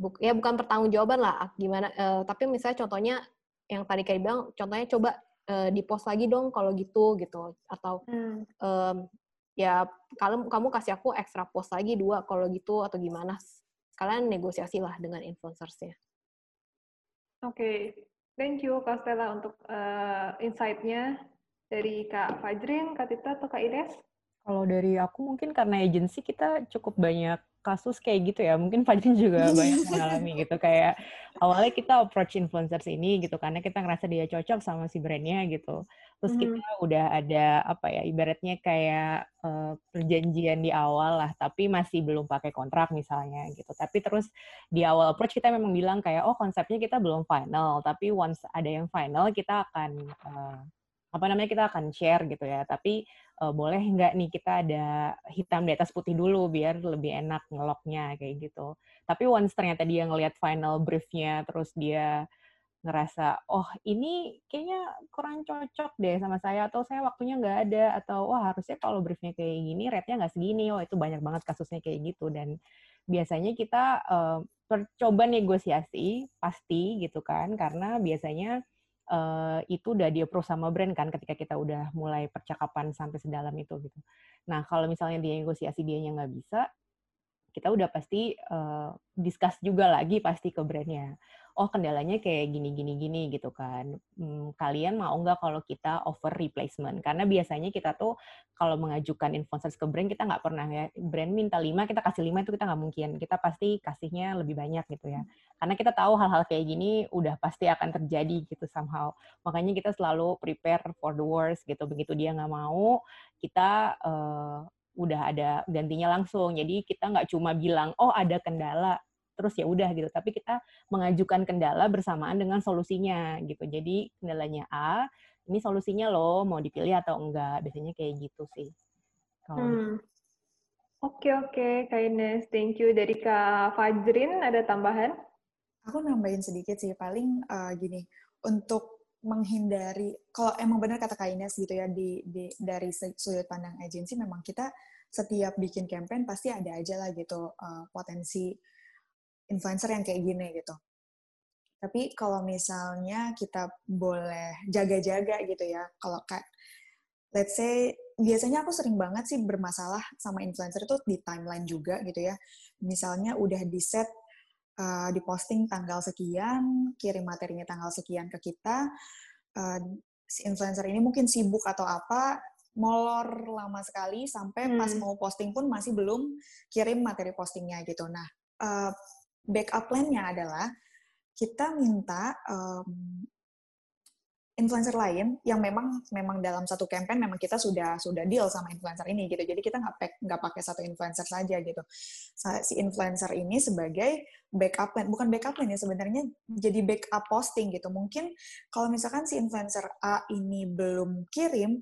buk ya bukan pertanggungjawaban lah gimana uh, tapi misalnya contohnya yang tadi kayak bilang contohnya coba uh, di post lagi dong kalau gitu gitu atau hmm. um, ya kalau kamu kasih aku ekstra post lagi dua kalau gitu atau gimana kalian negosiasi lah dengan influencersnya. Oke, okay. thank you Kak Stella untuk uh, insight-nya dari Kak Fajrin, Kak Tita, atau Kak Ines. Kalau dari aku mungkin karena agensi kita cukup banyak kasus kayak gitu ya. Mungkin Fajrin juga (laughs) banyak mengalami gitu. Kayak awalnya kita approach influencers ini gitu karena kita ngerasa dia cocok sama si brandnya gitu. Terus kita mm. udah ada apa ya ibaratnya kayak uh, perjanjian di awal lah, tapi masih belum pakai kontrak misalnya gitu. Tapi terus di awal approach kita memang bilang kayak oh konsepnya kita belum final, tapi once ada yang final kita akan uh, apa namanya kita akan share gitu ya. Tapi uh, boleh nggak nih kita ada hitam di atas putih dulu biar lebih enak ngeloknya kayak gitu. Tapi once ternyata dia ngelihat final briefnya, terus dia ngerasa oh ini kayaknya kurang cocok deh sama saya atau saya waktunya nggak ada atau wah harusnya kalau briefnya kayak gini rate-nya nggak segini oh itu banyak banget kasusnya kayak gitu dan biasanya kita uh, coba negosiasi pasti gitu kan karena biasanya uh, itu udah dia pro sama brand kan ketika kita udah mulai percakapan sampai sedalam itu gitu. Nah kalau misalnya dia negosiasi dia nggak bisa, kita udah pasti uh, discuss juga lagi pasti ke brandnya oh kendalanya kayak gini gini gini gitu kan. Hmm, kalian mau nggak kalau kita offer replacement? Karena biasanya kita tuh kalau mengajukan influencer ke brand kita nggak pernah ya brand minta lima kita kasih lima itu kita nggak mungkin. Kita pasti kasihnya lebih banyak gitu ya. Karena kita tahu hal-hal kayak gini udah pasti akan terjadi gitu somehow. Makanya kita selalu prepare for the worst gitu. Begitu dia nggak mau kita uh, udah ada gantinya langsung. Jadi kita nggak cuma bilang oh ada kendala terus ya udah gitu tapi kita mengajukan kendala bersamaan dengan solusinya gitu jadi kendalanya A ini solusinya loh mau dipilih atau enggak biasanya kayak gitu sih kalau hmm. Oke oke, Kak Ines, thank you. Dari Kak Fajrin ada tambahan? Aku nambahin sedikit sih, paling uh, gini, untuk menghindari, kalau emang benar kata Kak Ines gitu ya, di, di dari sudut pandang agensi, memang kita setiap bikin campaign pasti ada aja lah gitu uh, potensi influencer yang kayak gini gitu. Tapi kalau misalnya kita boleh jaga-jaga gitu ya, kalau kayak let's say biasanya aku sering banget sih bermasalah sama influencer itu di timeline juga gitu ya. Misalnya udah di set uh, diposting tanggal sekian, kirim materinya tanggal sekian ke kita, uh, si influencer ini mungkin sibuk atau apa, molor lama sekali sampai hmm. pas mau posting pun masih belum kirim materi postingnya gitu. Nah, uh, backup plan-nya adalah kita minta um, influencer lain yang memang memang dalam satu campaign memang kita sudah sudah deal sama influencer ini gitu. Jadi kita nggak nggak pakai satu influencer saja gitu. Si influencer ini sebagai backup plan bukan backup plan ya sebenarnya jadi backup posting gitu. Mungkin kalau misalkan si influencer A ini belum kirim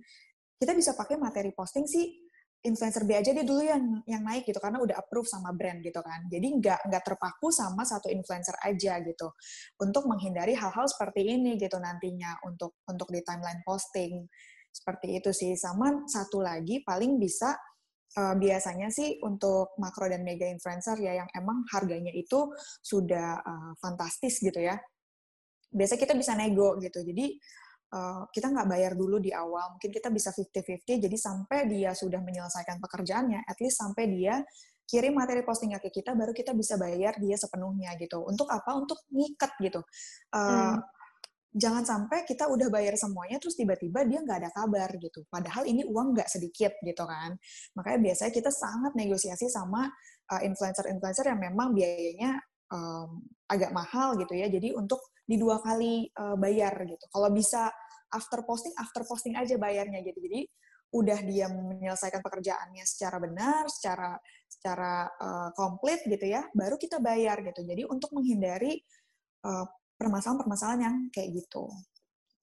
kita bisa pakai materi posting si influencer B aja dia dulu yang yang naik gitu karena udah approve sama brand gitu kan. Jadi nggak nggak terpaku sama satu influencer aja gitu. Untuk menghindari hal-hal seperti ini gitu nantinya untuk untuk di timeline posting. Seperti itu sih. Sama satu lagi paling bisa uh, biasanya sih untuk makro dan mega influencer ya yang emang harganya itu sudah uh, fantastis gitu ya. Biasa kita bisa nego gitu. Jadi uh, kita nggak bayar dulu di awal, mungkin kita bisa 50-50, jadi sampai dia sudah menyelesaikan pekerjaannya, at least sampai dia kirim materi postingnya ke kita, baru kita bisa bayar dia sepenuhnya gitu. Untuk apa? Untuk ngikat gitu. Uh, hmm. jangan sampai kita udah bayar semuanya terus tiba-tiba dia nggak ada kabar gitu. Padahal ini uang nggak sedikit gitu kan. Makanya biasanya kita sangat negosiasi sama uh, influencer-influencer yang memang biayanya um, agak mahal gitu ya. Jadi untuk di dua kali uh, bayar gitu. Kalau bisa after posting, after posting aja bayarnya gitu. Jadi udah dia menyelesaikan pekerjaannya secara benar, secara secara uh, komplit gitu ya, baru kita bayar gitu. Jadi untuk menghindari uh, permasalahan-permasalahan yang kayak gitu.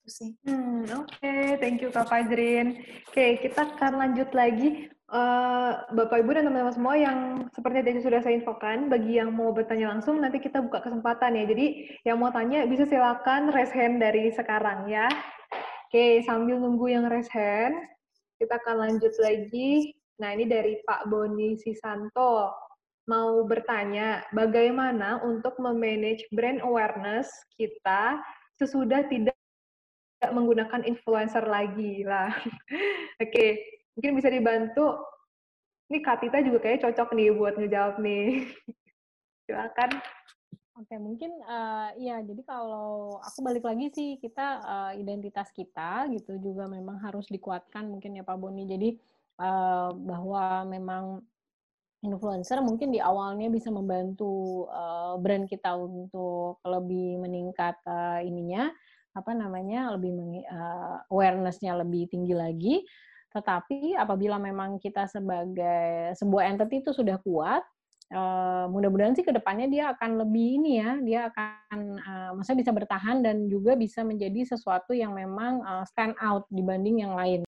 Itu sih. Hmm, Oke, okay. thank you Kak Fajrin. Oke, okay, kita akan lanjut lagi. Uh, Bapak Ibu dan teman-teman semua yang seperti tadi sudah saya infokan, bagi yang mau bertanya langsung, nanti kita buka kesempatan ya. Jadi yang mau tanya bisa silakan raise hand dari sekarang ya. Oke, okay, sambil nunggu yang raise hand, kita akan lanjut lagi. Nah, ini dari Pak Boni Sisanto mau bertanya bagaimana untuk memanage brand awareness kita sesudah tidak menggunakan influencer lagi lah. (laughs) Oke, okay. mungkin bisa dibantu. Ini Katita juga kayaknya cocok nih buat ngejawab nih. (laughs) Silakan. Oke, mungkin uh, ya. Jadi kalau aku balik lagi sih kita uh, identitas kita gitu juga memang harus dikuatkan mungkin ya Pak Boni. Jadi uh, bahwa memang influencer mungkin di awalnya bisa membantu uh, brand kita untuk lebih meningkat uh, ininya apa namanya lebih uh, awarenessnya lebih tinggi lagi. Tetapi apabila memang kita sebagai sebuah entity itu sudah kuat uh, mudah-mudahan sih ke depannya dia akan lebih ini ya dia akan uh, maksudnya bisa bertahan dan juga bisa menjadi sesuatu yang memang uh, stand out dibanding yang lain